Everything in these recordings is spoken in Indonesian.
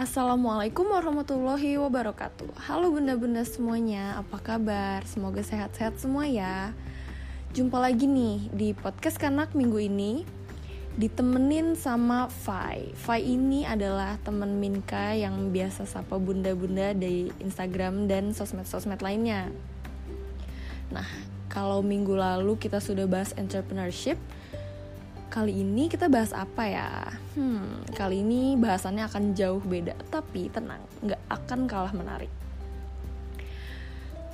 Assalamualaikum warahmatullahi wabarakatuh. Halo bunda-bunda semuanya, apa kabar? Semoga sehat-sehat semua ya. Jumpa lagi nih di podcast kanak minggu ini. Ditemenin sama Fai. Fai ini adalah temen Minka yang biasa sapa bunda-bunda di Instagram dan sosmed-sosmed lainnya. Nah, kalau minggu lalu kita sudah bahas entrepreneurship Kali ini kita bahas apa ya? Hmm, kali ini bahasannya akan jauh beda, tapi tenang, nggak akan kalah menarik.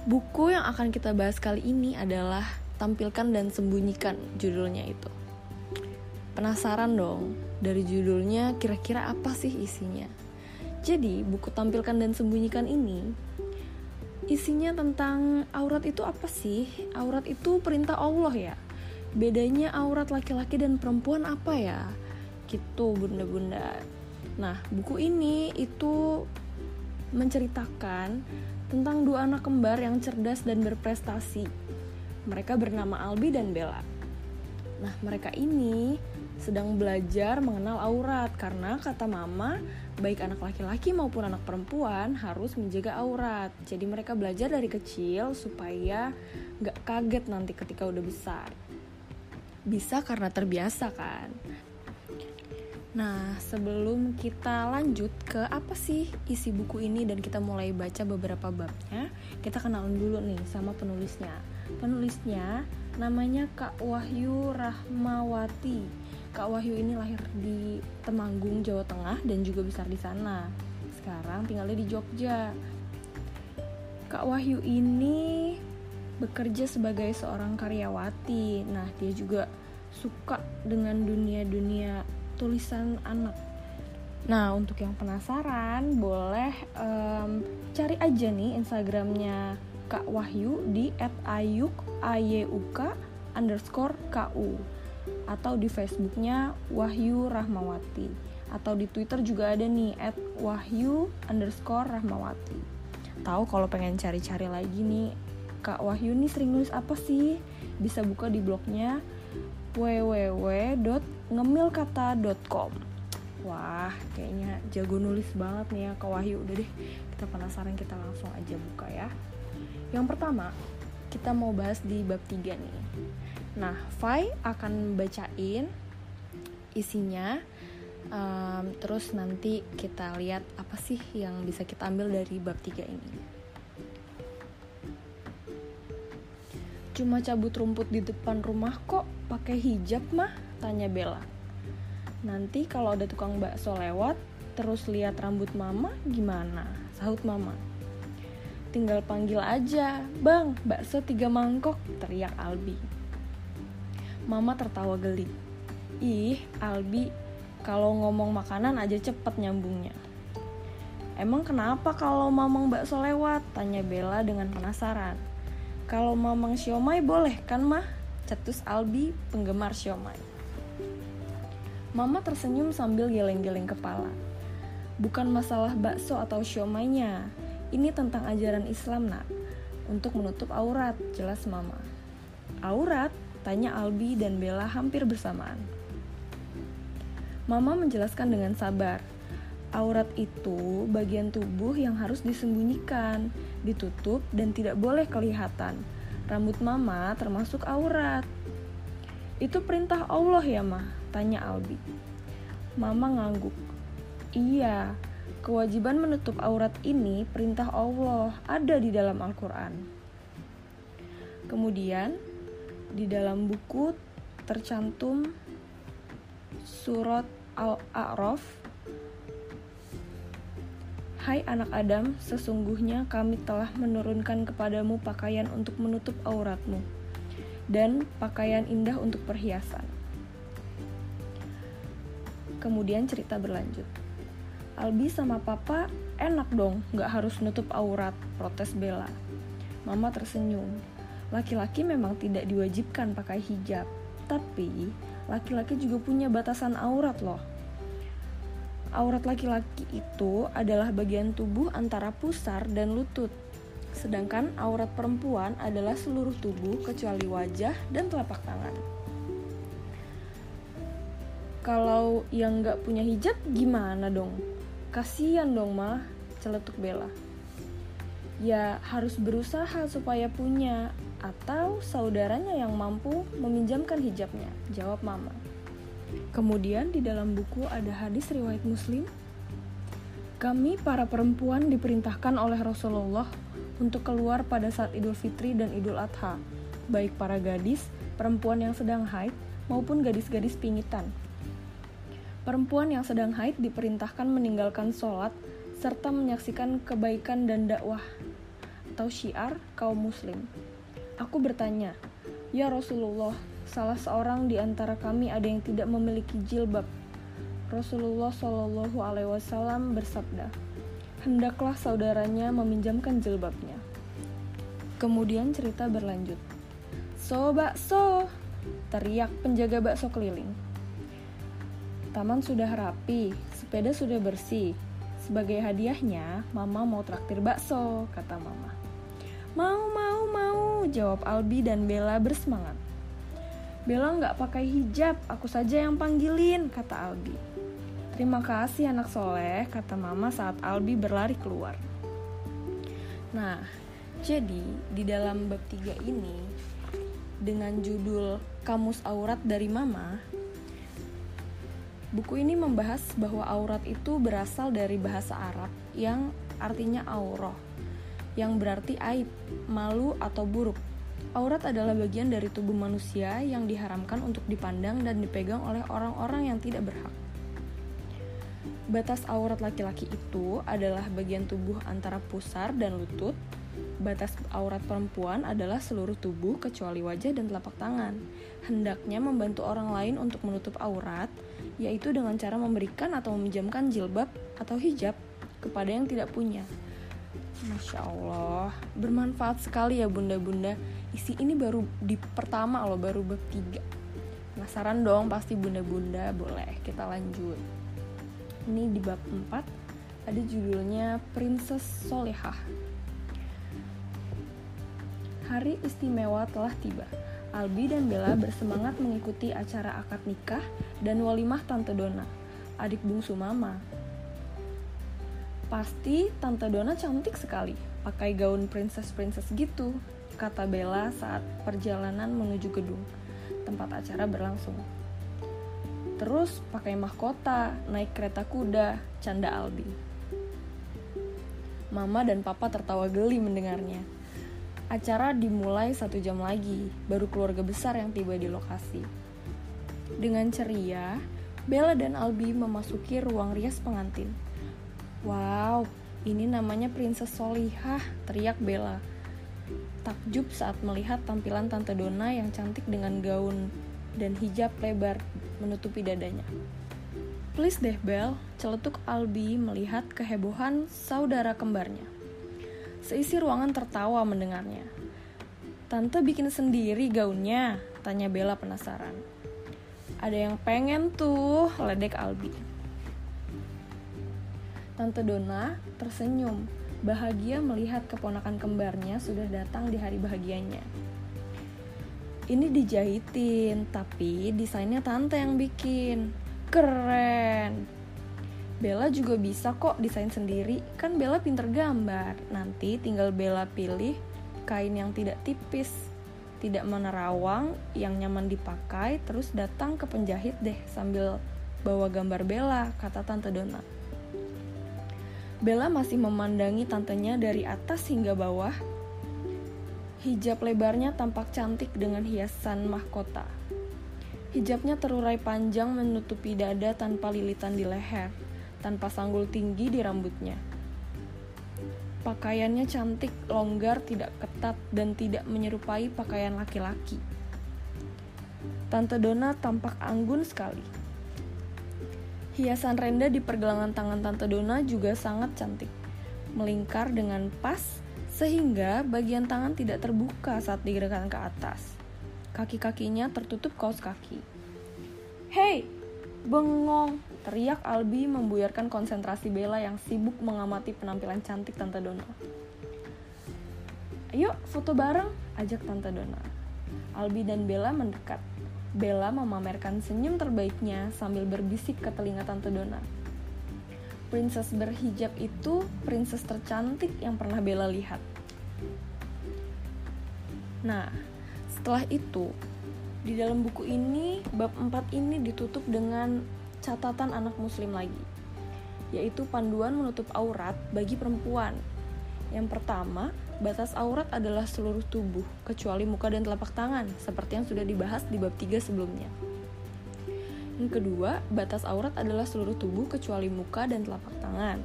Buku yang akan kita bahas kali ini adalah Tampilkan dan Sembunyikan, judulnya itu. Penasaran dong, dari judulnya kira-kira apa sih isinya? Jadi, buku Tampilkan dan Sembunyikan ini isinya tentang aurat itu apa sih? Aurat itu perintah Allah ya? Bedanya aurat laki-laki dan perempuan apa ya? Gitu bunda-bunda. Nah buku ini itu menceritakan tentang dua anak kembar yang cerdas dan berprestasi. Mereka bernama Albi dan Bella. Nah mereka ini sedang belajar mengenal aurat karena kata mama baik anak laki-laki maupun anak perempuan harus menjaga aurat. Jadi mereka belajar dari kecil supaya nggak kaget nanti ketika udah besar bisa karena terbiasa kan. Nah, sebelum kita lanjut ke apa sih isi buku ini dan kita mulai baca beberapa babnya, kita kenalan dulu nih sama penulisnya. Penulisnya namanya Kak Wahyu Rahmawati. Kak Wahyu ini lahir di Temanggung, Jawa Tengah dan juga besar di sana. Sekarang tinggalnya di Jogja. Kak Wahyu ini bekerja sebagai seorang karyawati. Nah, dia juga suka dengan dunia-dunia tulisan anak. Nah, untuk yang penasaran, boleh um, cari aja nih Instagramnya Kak Wahyu di @ayuk ayuk underscore ku atau di Facebooknya Wahyu Rahmawati atau di Twitter juga ada nih @wahyu underscore Rahmawati. Tahu kalau pengen cari-cari lagi nih Kak Wahyu nih sering nulis apa sih? Bisa buka di blognya www.ngemilkata.com Wah, kayaknya jago nulis banget nih ya Kak Wahyu. Udah deh, kita penasaran kita langsung aja buka ya. Yang pertama, kita mau bahas di bab 3 nih. Nah, Fai akan bacain isinya um, terus nanti kita lihat apa sih yang bisa kita ambil dari bab 3 ini. Cuma cabut rumput di depan rumah kok pakai hijab mah? Tanya Bella. Nanti kalau ada tukang bakso lewat, terus lihat rambut mama gimana? Sahut mama. Tinggal panggil aja, bang, bakso tiga mangkok, teriak Albi. Mama tertawa geli. Ih, Albi, kalau ngomong makanan aja cepet nyambungnya. Emang kenapa kalau mamang bakso lewat? Tanya Bella dengan penasaran. Kalau mamang siomay boleh kan mah? Cetus Albi, penggemar siomay. Mama tersenyum sambil geleng-geleng kepala. Bukan masalah bakso atau siomaynya. Ini tentang ajaran Islam, nak. Untuk menutup aurat, jelas mama. Aurat? Tanya Albi dan Bella hampir bersamaan. Mama menjelaskan dengan sabar. Aurat itu bagian tubuh yang harus disembunyikan ditutup dan tidak boleh kelihatan. Rambut mama termasuk aurat. Itu perintah Allah ya, mah? Tanya Albi. Mama ngangguk. Iya, kewajiban menutup aurat ini perintah Allah ada di dalam Al-Quran. Kemudian, di dalam buku tercantum surat Al-A'raf Hai anak Adam, sesungguhnya kami telah menurunkan kepadamu pakaian untuk menutup auratmu, dan pakaian indah untuk perhiasan. Kemudian cerita berlanjut. Albi sama papa enak dong, gak harus nutup aurat, protes Bella. Mama tersenyum. Laki-laki memang tidak diwajibkan pakai hijab, tapi laki-laki juga punya batasan aurat loh aurat laki-laki itu adalah bagian tubuh antara pusar dan lutut. Sedangkan aurat perempuan adalah seluruh tubuh kecuali wajah dan telapak tangan. Kalau yang nggak punya hijab gimana dong? Kasian dong, Ma, celetuk Bella. Ya, harus berusaha supaya punya atau saudaranya yang mampu meminjamkan hijabnya, jawab Mama. Kemudian di dalam buku ada hadis riwayat Muslim. Kami para perempuan diperintahkan oleh Rasulullah untuk keluar pada saat Idul Fitri dan Idul Adha, baik para gadis, perempuan yang sedang haid, maupun gadis-gadis pingitan. Perempuan yang sedang haid diperintahkan meninggalkan sholat serta menyaksikan kebaikan dan dakwah atau syiar kaum muslim. Aku bertanya, Ya Rasulullah, salah seorang di antara kami ada yang tidak memiliki jilbab. Rasulullah Shallallahu Alaihi Wasallam bersabda, hendaklah saudaranya meminjamkan jilbabnya. Kemudian cerita berlanjut. So bakso, teriak penjaga bakso keliling. Taman sudah rapi, sepeda sudah bersih. Sebagai hadiahnya, Mama mau traktir bakso, kata Mama. Mau, mau, mau, jawab Albi dan Bella bersemangat. Bella nggak pakai hijab, aku saja yang panggilin, kata Albi. Terima kasih anak soleh, kata Mama saat Albi berlari keluar. Nah, jadi di dalam bab 3 ini, dengan judul Kamus Aurat dari Mama, Buku ini membahas bahwa aurat itu berasal dari bahasa Arab yang artinya aurah, yang berarti aib, malu, atau buruk. Aurat adalah bagian dari tubuh manusia yang diharamkan untuk dipandang dan dipegang oleh orang-orang yang tidak berhak. Batas aurat laki-laki itu adalah bagian tubuh antara pusar dan lutut. Batas aurat perempuan adalah seluruh tubuh kecuali wajah dan telapak tangan. Hendaknya membantu orang lain untuk menutup aurat, yaitu dengan cara memberikan atau meminjamkan jilbab atau hijab kepada yang tidak punya. Masya Allah, bermanfaat sekali ya bunda-bunda. Isi ini baru di pertama loh, baru bab 3. Penasaran dong pasti bunda-bunda, boleh kita lanjut. Ini di bab 4 ada judulnya Princess Solehah. Hari istimewa telah tiba. Albi dan Bella bersemangat mengikuti acara akad nikah dan walimah Tante Dona, adik bungsu Mama. Pasti Tante Dona cantik sekali, pakai gaun princess-princess gitu, kata Bella saat perjalanan menuju gedung, tempat acara berlangsung. Terus pakai mahkota, naik kereta kuda, canda Albi. Mama dan Papa tertawa geli mendengarnya. Acara dimulai satu jam lagi, baru keluarga besar yang tiba di lokasi. Dengan ceria, Bella dan Albi memasuki ruang rias pengantin. Wow, ini namanya Princess Solihah, teriak Bella. Takjub saat melihat tampilan Tante Dona yang cantik dengan gaun dan hijab lebar menutupi dadanya. Please deh Bel, celetuk Albi melihat kehebohan saudara kembarnya. Seisi ruangan tertawa mendengarnya. Tante bikin sendiri gaunnya, tanya Bella penasaran. Ada yang pengen tuh, ledek Albi. Tante Dona tersenyum, bahagia melihat keponakan kembarnya sudah datang di hari bahagianya. Ini dijahitin, tapi desainnya tante yang bikin. Keren, Bella juga bisa kok desain sendiri, kan Bella pinter gambar. Nanti tinggal Bella pilih kain yang tidak tipis, tidak menerawang, yang nyaman dipakai, terus datang ke penjahit deh sambil bawa gambar Bella, kata Tante Dona. Bella masih memandangi tantenya dari atas hingga bawah. Hijab lebarnya tampak cantik dengan hiasan mahkota. Hijabnya terurai panjang menutupi dada tanpa lilitan di leher tanpa sanggul tinggi di rambutnya. Pakaiannya cantik, longgar, tidak ketat, dan tidak menyerupai pakaian laki-laki. Tante Dona tampak anggun sekali. Hiasan renda di pergelangan tangan Tante Dona juga sangat cantik, melingkar dengan pas sehingga bagian tangan tidak terbuka saat digerakkan ke atas. Kaki-kakinya tertutup kaos kaki. Hei, bengong, Teriak Albi membuyarkan konsentrasi Bella yang sibuk mengamati penampilan cantik Tante Dona. Ayo foto bareng, ajak Tante Dona. Albi dan Bella mendekat. Bella memamerkan senyum terbaiknya sambil berbisik ke telinga Tante Dona. princess berhijab itu princess tercantik yang pernah Bella lihat. Nah, setelah itu di dalam buku ini bab 4 ini ditutup dengan catatan anak muslim lagi yaitu panduan menutup aurat bagi perempuan. Yang pertama, batas aurat adalah seluruh tubuh kecuali muka dan telapak tangan seperti yang sudah dibahas di bab 3 sebelumnya. Yang kedua, batas aurat adalah seluruh tubuh kecuali muka dan telapak tangan.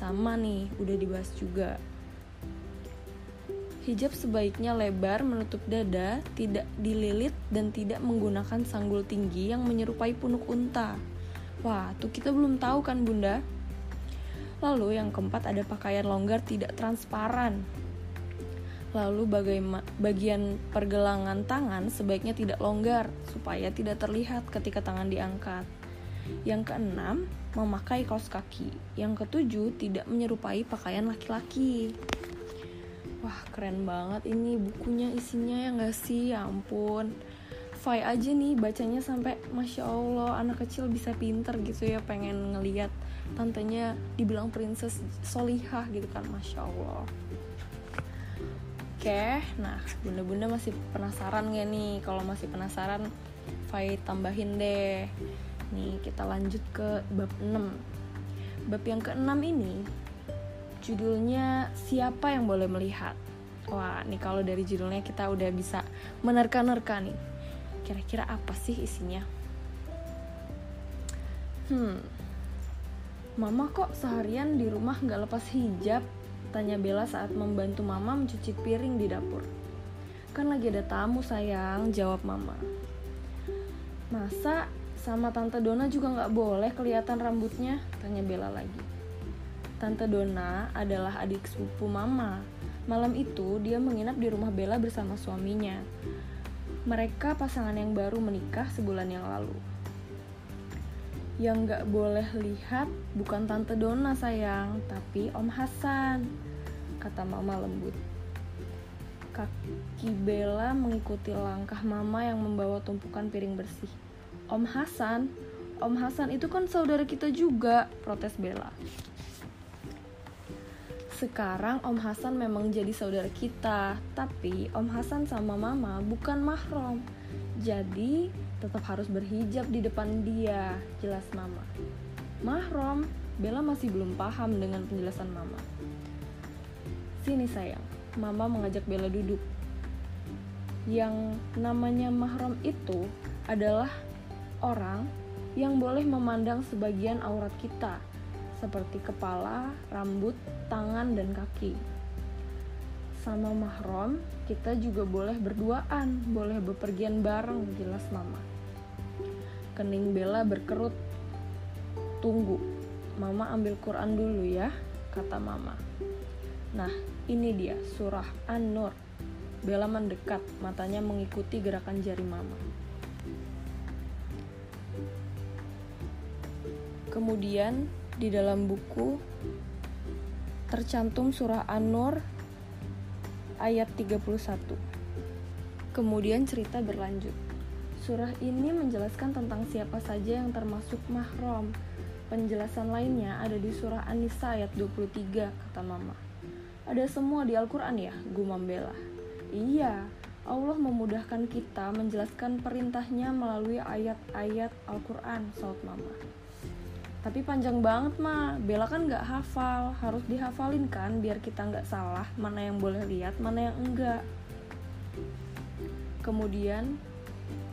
Sama nih, udah dibahas juga. Hijab sebaiknya lebar menutup dada, tidak dililit dan tidak menggunakan sanggul tinggi yang menyerupai punuk unta. Wah, tuh kita belum tahu kan bunda? Lalu yang keempat ada pakaian longgar tidak transparan Lalu bagian pergelangan tangan sebaiknya tidak longgar supaya tidak terlihat ketika tangan diangkat. Yang keenam, memakai kaos kaki. Yang ketujuh, tidak menyerupai pakaian laki-laki. Wah, keren banget ini bukunya isinya ya nggak sih? Ya ampun. Fai aja nih bacanya sampai Masya Allah anak kecil bisa pinter gitu ya pengen ngeliat tantenya dibilang princess solihah gitu kan Masya Allah Oke, nah bunda-bunda masih penasaran gak nih? Kalau masih penasaran, Fai tambahin deh. Nih kita lanjut ke bab 6. Bab yang ke-6 ini judulnya Siapa yang boleh melihat? Wah, nih kalau dari judulnya kita udah bisa menerka-nerka nih. Kira-kira apa sih isinya? Hmm, Mama kok seharian di rumah nggak lepas hijab? Tanya Bella saat membantu Mama mencuci piring di dapur. Kan lagi ada tamu sayang, jawab Mama. Masa sama Tante Dona juga nggak boleh kelihatan rambutnya? Tanya Bella lagi. Tante Dona adalah adik sepupu Mama. Malam itu dia menginap di rumah Bella bersama suaminya. Mereka pasangan yang baru menikah sebulan yang lalu. Yang gak boleh lihat bukan Tante Dona sayang, tapi Om Hasan kata mama lembut. Kaki Bella mengikuti langkah mama yang membawa tumpukan piring bersih. Om Hasan, Om Hasan itu kan saudara kita juga, protes Bella. Sekarang Om Hasan memang jadi saudara kita, tapi Om Hasan sama Mama bukan mahram. Jadi tetap harus berhijab di depan dia, jelas Mama. Mahram, Bella masih belum paham dengan penjelasan Mama. Sini sayang, mama mengajak Bella duduk. Yang namanya mahram itu adalah orang yang boleh memandang sebagian aurat kita, seperti kepala, rambut, tangan, dan kaki. Sama mahram, kita juga boleh berduaan, boleh bepergian bareng, jelas mama. Kening Bella berkerut. Tunggu, mama ambil Quran dulu ya, kata mama. Nah, ini dia surah An-Nur. Bella mendekat, matanya mengikuti gerakan jari mama. Kemudian di dalam buku tercantum surah An-Nur ayat 31. Kemudian cerita berlanjut. Surah ini menjelaskan tentang siapa saja yang termasuk mahram. Penjelasan lainnya ada di surah An-Nisa ayat 23, kata mama. Ada semua di Al-Quran ya, gumam Bella. Iya, Allah memudahkan kita menjelaskan perintahnya melalui ayat-ayat Al-Quran, saut mama. Tapi panjang banget mah, Bella kan gak hafal, harus dihafalin kan biar kita gak salah mana yang boleh lihat, mana yang enggak. Kemudian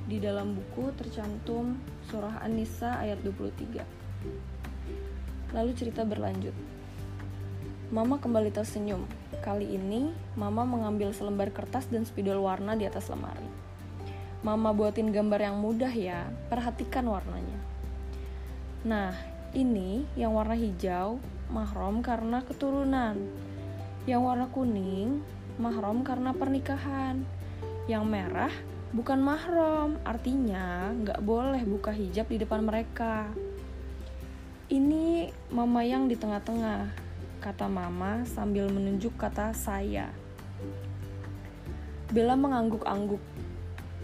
di dalam buku tercantum surah An-Nisa ayat 23. Lalu cerita berlanjut. Mama kembali tersenyum. Kali ini, Mama mengambil selembar kertas dan spidol warna di atas lemari. Mama buatin gambar yang mudah ya, perhatikan warnanya. Nah, ini yang warna hijau, mahrom karena keturunan. Yang warna kuning, mahrom karena pernikahan. Yang merah, bukan mahrom, artinya nggak boleh buka hijab di depan mereka. Ini mama yang di tengah-tengah, kata mama sambil menunjuk kata saya. Bella mengangguk-angguk.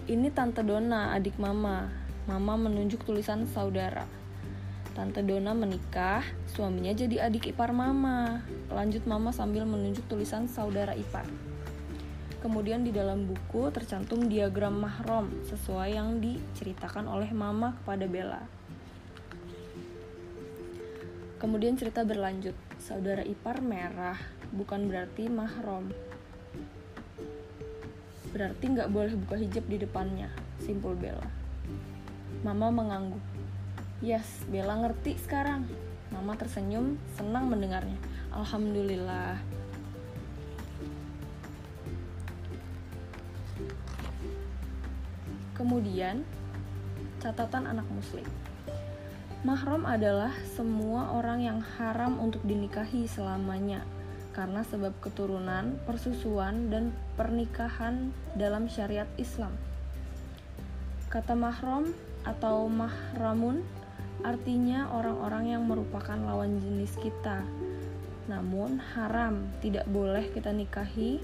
Ini Tante Dona, adik mama. Mama menunjuk tulisan saudara. Tante Dona menikah, suaminya jadi adik ipar mama. Lanjut mama sambil menunjuk tulisan saudara ipar. Kemudian di dalam buku tercantum diagram mahrom sesuai yang diceritakan oleh mama kepada Bella. Kemudian cerita berlanjut. Saudara ipar merah bukan berarti mahrom. Berarti nggak boleh buka hijab di depannya, simpul Bella. Mama mengangguk. Yes, Bella ngerti sekarang. Mama tersenyum, senang mendengarnya. Alhamdulillah. Kemudian, catatan anak muslim. Mahram adalah semua orang yang haram untuk dinikahi selamanya karena sebab keturunan, persusuan, dan pernikahan dalam syariat Islam. Kata mahram atau mahramun artinya orang-orang yang merupakan lawan jenis kita. Namun haram, tidak boleh kita nikahi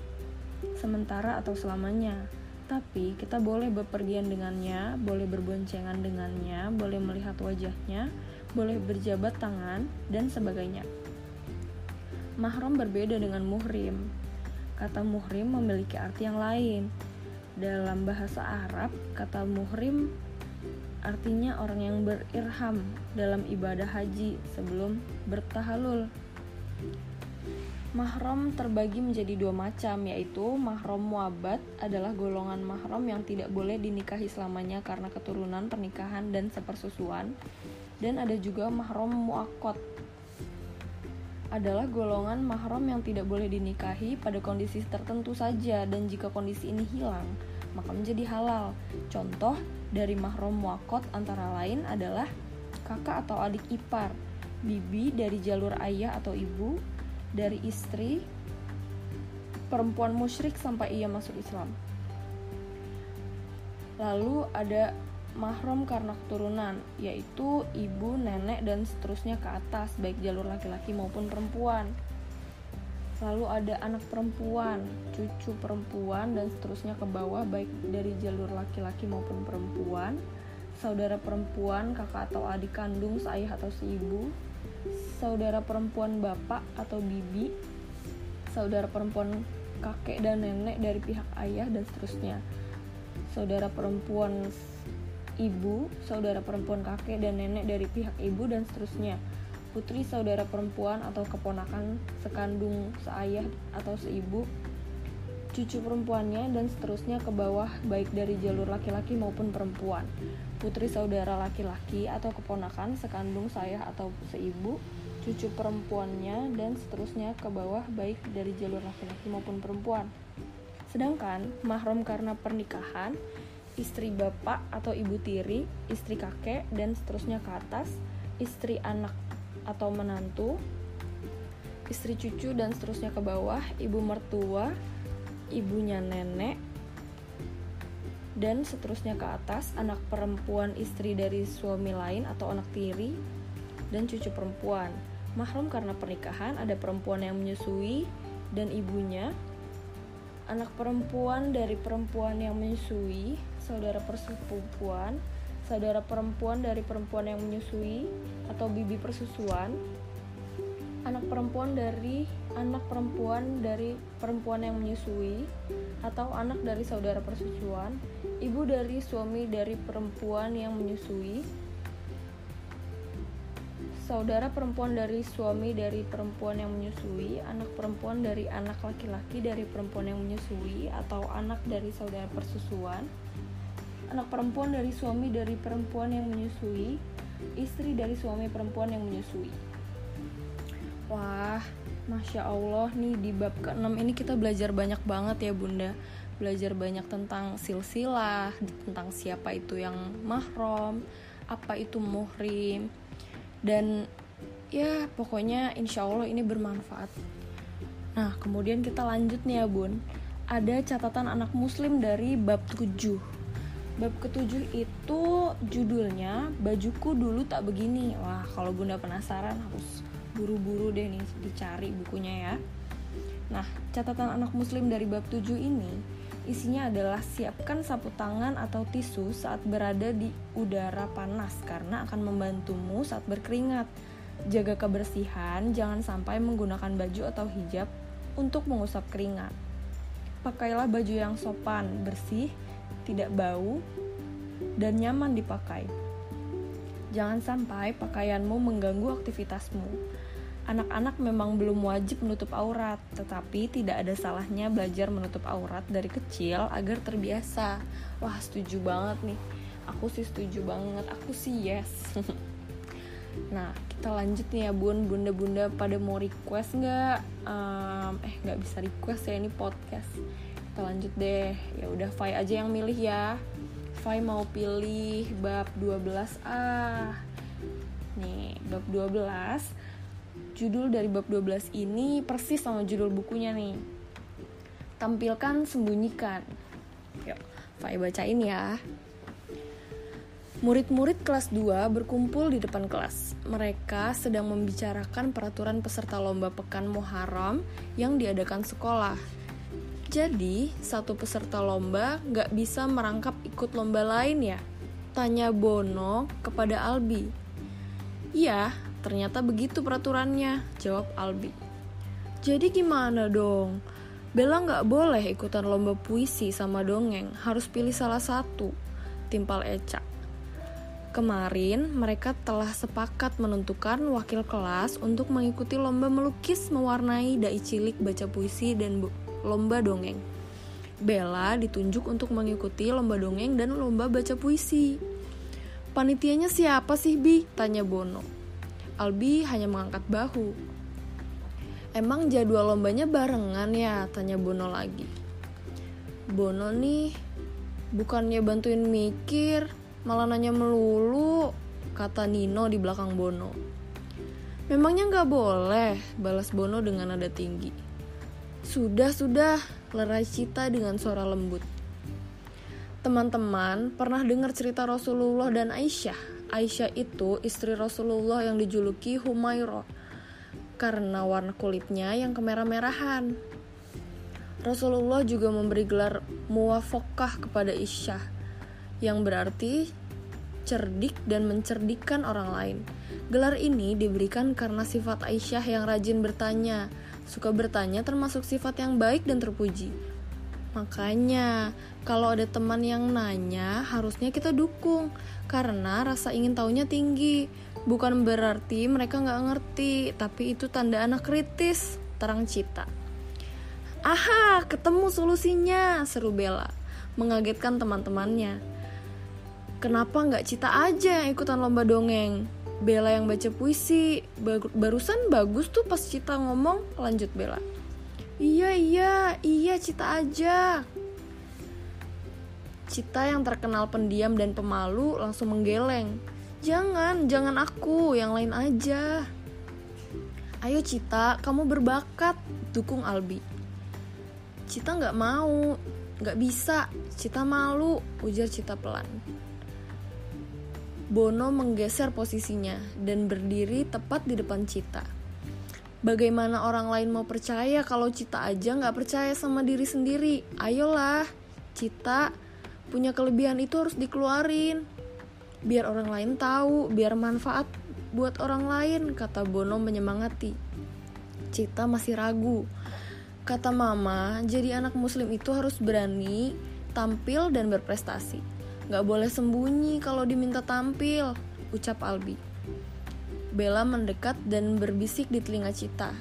sementara atau selamanya. Tapi kita boleh bepergian dengannya, boleh berboncengan dengannya, boleh melihat wajahnya, boleh berjabat tangan, dan sebagainya. Mahram berbeda dengan muhrim. Kata muhrim memiliki arti yang lain. Dalam bahasa Arab, kata muhrim artinya orang yang berirham dalam ibadah haji sebelum bertahalul. Mahram terbagi menjadi dua macam, yaitu mahram muabat adalah golongan mahram yang tidak boleh dinikahi selamanya karena keturunan, pernikahan, dan sepersusuan. Dan ada juga mahram muakot, adalah golongan mahram yang tidak boleh dinikahi pada kondisi tertentu saja dan jika kondisi ini hilang, maka menjadi halal. Contoh dari mahram muakot antara lain adalah kakak atau adik ipar, bibi dari jalur ayah atau ibu, dari istri, perempuan musyrik sampai ia masuk Islam. Lalu ada mahram karena keturunan, yaitu ibu, nenek, dan seterusnya ke atas, baik jalur laki-laki maupun perempuan. Lalu ada anak perempuan, cucu perempuan, dan seterusnya ke bawah, baik dari jalur laki-laki maupun perempuan. Saudara perempuan, kakak atau adik kandung, seayah atau seibu. Saudara perempuan bapak atau bibi. Saudara perempuan kakek dan nenek dari pihak ayah, dan seterusnya. Saudara perempuan ibu, saudara perempuan kakek dan nenek dari pihak ibu, dan seterusnya putri saudara perempuan atau keponakan sekandung seayah atau seibu cucu perempuannya dan seterusnya ke bawah baik dari jalur laki-laki maupun perempuan. Putri saudara laki-laki atau keponakan sekandung seayah atau seibu cucu perempuannya dan seterusnya ke bawah baik dari jalur laki-laki maupun perempuan. Sedangkan mahram karena pernikahan istri bapak atau ibu tiri istri kakek dan seterusnya ke atas istri anak atau menantu, istri cucu dan seterusnya ke bawah, ibu mertua, ibunya nenek, dan seterusnya ke atas, anak perempuan istri dari suami lain atau anak tiri, dan cucu perempuan. Mahrum karena pernikahan ada perempuan yang menyusui dan ibunya, anak perempuan dari perempuan yang menyusui, saudara persepupuan, saudara perempuan dari perempuan yang menyusui atau bibi persusuan, anak perempuan dari anak perempuan dari perempuan yang menyusui atau anak dari saudara persusuan, ibu dari suami dari perempuan yang menyusui, saudara perempuan dari suami dari perempuan yang menyusui, anak perempuan dari anak laki-laki dari perempuan yang menyusui atau anak dari saudara persusuan, anak perempuan dari suami dari perempuan yang menyusui, istri dari suami perempuan yang menyusui. Wah, masya Allah nih di bab ke-6 ini kita belajar banyak banget ya bunda. Belajar banyak tentang silsilah, tentang siapa itu yang mahrom, apa itu muhrim. Dan ya pokoknya insya Allah ini bermanfaat. Nah kemudian kita lanjut nih ya bun. Ada catatan anak muslim dari bab 7 Bab ketujuh itu judulnya Bajuku Dulu Tak Begini. Wah, kalau Bunda penasaran harus buru-buru deh nih dicari bukunya ya. Nah, catatan anak muslim dari bab 7 ini Isinya adalah siapkan sapu tangan atau tisu saat berada di udara panas karena akan membantumu saat berkeringat. Jaga kebersihan, jangan sampai menggunakan baju atau hijab untuk mengusap keringat. Pakailah baju yang sopan, bersih, tidak bau, dan nyaman dipakai. Jangan sampai pakaianmu mengganggu aktivitasmu. Anak-anak memang belum wajib menutup aurat, tetapi tidak ada salahnya belajar menutup aurat dari kecil agar terbiasa. Wah, setuju banget nih. Aku sih setuju banget. Aku sih yes. nah, kita lanjut nih ya, bun, bunda-bunda pada mau request nggak? Um, eh, nggak bisa request ya ini podcast. Kita lanjut deh. Ya udah, Fai aja yang milih ya. Fai mau pilih bab 12 ah. Nih, bab 12 judul dari bab 12 ini persis sama judul bukunya nih. Tampilkan, sembunyikan. Yuk, Fai bacain ya. Murid-murid kelas 2 berkumpul di depan kelas. Mereka sedang membicarakan peraturan peserta lomba pekan Muharram yang diadakan sekolah. Jadi, satu peserta lomba gak bisa merangkap ikut lomba lain ya? Tanya Bono kepada Albi. Iya, Ternyata begitu peraturannya, jawab Albi. Jadi gimana dong? Bella nggak boleh ikutan lomba puisi sama dongeng, harus pilih salah satu. Timpal Eca. Kemarin mereka telah sepakat menentukan wakil kelas untuk mengikuti lomba melukis mewarnai dai cilik baca puisi dan lomba dongeng. Bella ditunjuk untuk mengikuti lomba dongeng dan lomba baca puisi. Panitianya siapa sih, Bi? Tanya Bono. Albi hanya mengangkat bahu. Emang jadwal lombanya barengan ya? Tanya Bono lagi. Bono nih, bukannya bantuin mikir, malah nanya melulu, kata Nino di belakang Bono. Memangnya nggak boleh, balas Bono dengan nada tinggi. Sudah, sudah, lerai Cita dengan suara lembut. Teman-teman pernah dengar cerita Rasulullah dan Aisyah? Aisyah itu istri Rasulullah yang dijuluki Humairah karena warna kulitnya yang kemerah-merahan. Rasulullah juga memberi gelar muwafokah kepada Aisyah yang berarti cerdik dan mencerdikkan orang lain. Gelar ini diberikan karena sifat Aisyah yang rajin bertanya, suka bertanya termasuk sifat yang baik dan terpuji. Makanya, kalau ada teman yang nanya, harusnya kita dukung karena rasa ingin tahunya tinggi. Bukan berarti mereka nggak ngerti, tapi itu tanda anak kritis. Terang cita. Aha, ketemu solusinya, seru Bella, mengagetkan teman-temannya. Kenapa nggak cita aja yang ikutan lomba dongeng? Bella yang baca puisi, barusan bagus tuh pas cita ngomong, lanjut Bella. Iya iya iya Cita aja. Cita yang terkenal pendiam dan pemalu langsung menggeleng. Jangan, jangan aku, yang lain aja. Ayo Cita, kamu berbakat Dukung Albi. Cita nggak mau, nggak bisa Cita malu, ujar Cita pelan Bono menggeser posisinya dan berdiri tepat di depan Cita Bagaimana orang lain mau percaya kalau Cita aja nggak percaya sama diri sendiri? Ayolah, Cita punya kelebihan itu harus dikeluarin. Biar orang lain tahu, biar manfaat buat orang lain, kata Bono menyemangati. Cita masih ragu. Kata mama, jadi anak muslim itu harus berani, tampil, dan berprestasi. Gak boleh sembunyi kalau diminta tampil, ucap Albi. Bella mendekat dan berbisik di telinga Cita.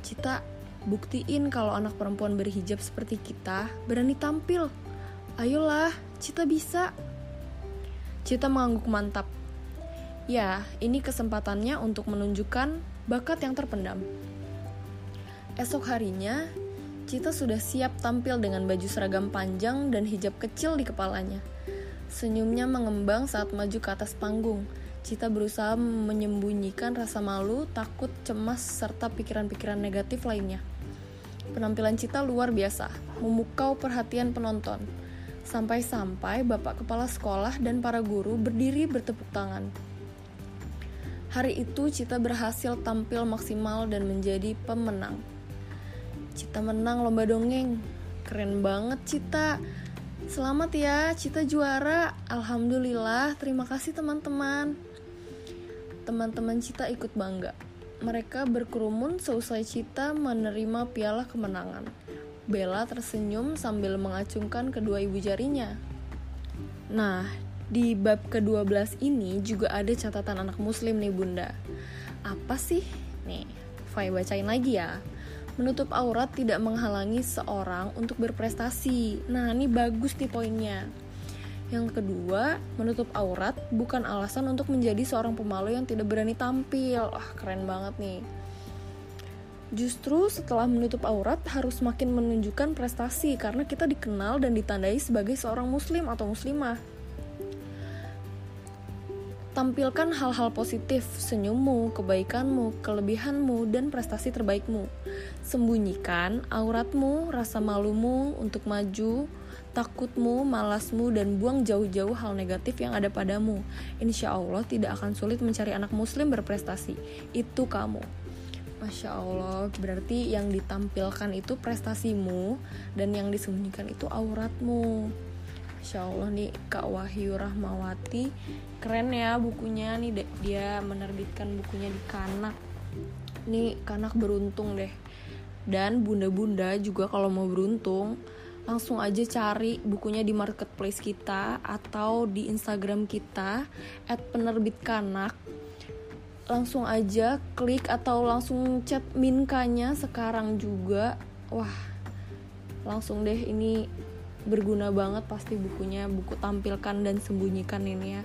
Cita, buktiin kalau anak perempuan berhijab seperti kita berani tampil. Ayolah, Cita bisa. Cita mengangguk mantap. Ya, ini kesempatannya untuk menunjukkan bakat yang terpendam. Esok harinya, Cita sudah siap tampil dengan baju seragam panjang dan hijab kecil di kepalanya. Senyumnya mengembang saat maju ke atas panggung Cita berusaha menyembunyikan rasa malu, takut, cemas, serta pikiran-pikiran negatif lainnya. Penampilan Cita luar biasa, memukau perhatian penonton. Sampai-sampai bapak kepala sekolah dan para guru berdiri bertepuk tangan. Hari itu Cita berhasil tampil maksimal dan menjadi pemenang. Cita menang lomba dongeng. keren banget Cita Selamat ya, Cita juara. Alhamdulillah, terima kasih teman-teman. Teman-teman Cita ikut bangga. Mereka berkerumun seusai Cita menerima piala kemenangan. Bella tersenyum sambil mengacungkan kedua ibu jarinya. Nah, di bab ke-12 ini juga ada catatan anak muslim nih bunda. Apa sih? Nih, Fai bacain lagi ya. Menutup aurat tidak menghalangi seorang untuk berprestasi. Nah, ini bagus nih poinnya. Yang kedua, menutup aurat bukan alasan untuk menjadi seorang pemalu yang tidak berani tampil. Wah, keren banget nih. Justru setelah menutup aurat harus makin menunjukkan prestasi karena kita dikenal dan ditandai sebagai seorang muslim atau muslimah. Tampilkan hal-hal positif, senyummu, kebaikanmu, kelebihanmu, dan prestasi terbaikmu. Sembunyikan auratmu, rasa malumu untuk maju, takutmu, malasmu, dan buang jauh-jauh hal negatif yang ada padamu. Insya Allah tidak akan sulit mencari anak muslim berprestasi. Itu kamu. Masya Allah, berarti yang ditampilkan itu prestasimu dan yang disembunyikan itu auratmu. Masya Allah nih Kak Wahyu Rahmawati. Keren ya bukunya nih dia menerbitkan bukunya di Kanak. Nih Kanak beruntung deh. Dan bunda-bunda juga kalau mau beruntung langsung aja cari bukunya di marketplace kita atau di Instagram kita at penerbit kanak. Langsung aja klik atau langsung chat minkanya sekarang juga. Wah langsung deh ini berguna banget pasti bukunya buku tampilkan dan sembunyikan ini ya.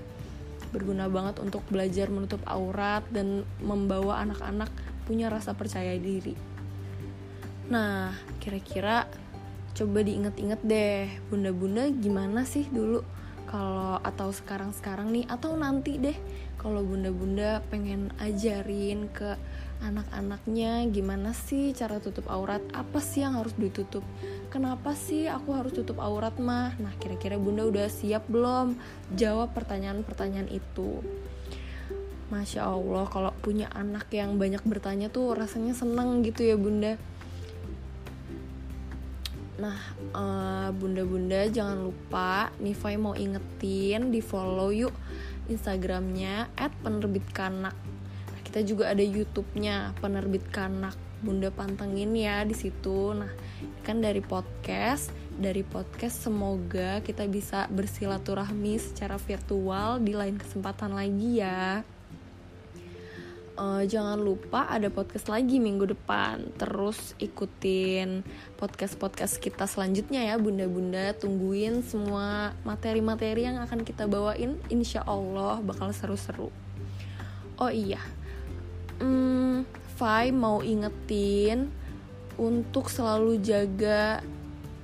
Berguna banget untuk belajar menutup aurat dan membawa anak-anak punya rasa percaya diri. Nah kira-kira coba diinget-inget deh bunda-bunda gimana sih dulu? Kalau atau sekarang-sekarang nih atau nanti deh kalau bunda-bunda pengen ajarin ke anak-anaknya gimana sih cara tutup aurat? Apa sih yang harus ditutup? Kenapa sih aku harus tutup aurat mah? Nah kira-kira bunda udah siap belum? Jawab pertanyaan-pertanyaan itu. Masya Allah kalau punya anak yang banyak bertanya tuh rasanya seneng gitu ya bunda. Nah, uh, bunda-bunda jangan lupa Nifai mau ingetin di follow yuk Instagramnya @penerbitkanak kita juga ada YouTube-nya penerbit kanak bunda pantengin ya di situ. Nah kan dari podcast dari podcast semoga kita bisa bersilaturahmi secara virtual di lain kesempatan lagi ya. Uh, jangan lupa ada podcast lagi minggu depan. Terus ikutin podcast podcast kita selanjutnya ya bunda-bunda. Tungguin semua materi-materi yang akan kita bawain. Insya Allah bakal seru-seru. Oh iya hmm, Fai mau ingetin untuk selalu jaga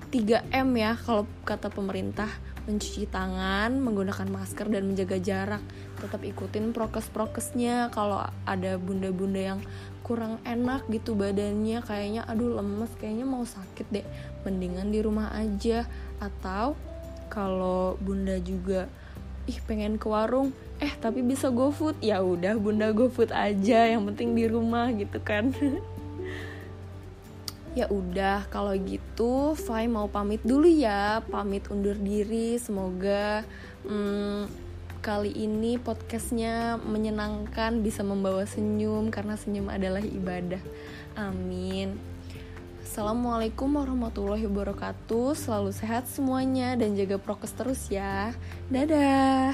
3M ya kalau kata pemerintah mencuci tangan, menggunakan masker dan menjaga jarak. Tetap ikutin prokes-prokesnya kalau ada bunda-bunda yang kurang enak gitu badannya kayaknya aduh lemes kayaknya mau sakit deh mendingan di rumah aja atau kalau bunda juga ih pengen ke warung eh tapi bisa GoFood ya udah bunda GoFood aja yang penting di rumah gitu kan ya udah kalau gitu Fai mau pamit dulu ya pamit undur diri semoga hmm, kali ini podcastnya menyenangkan bisa membawa senyum karena senyum adalah ibadah amin Assalamualaikum warahmatullahi wabarakatuh. Selalu sehat semuanya dan jaga prokes terus ya. Dadah.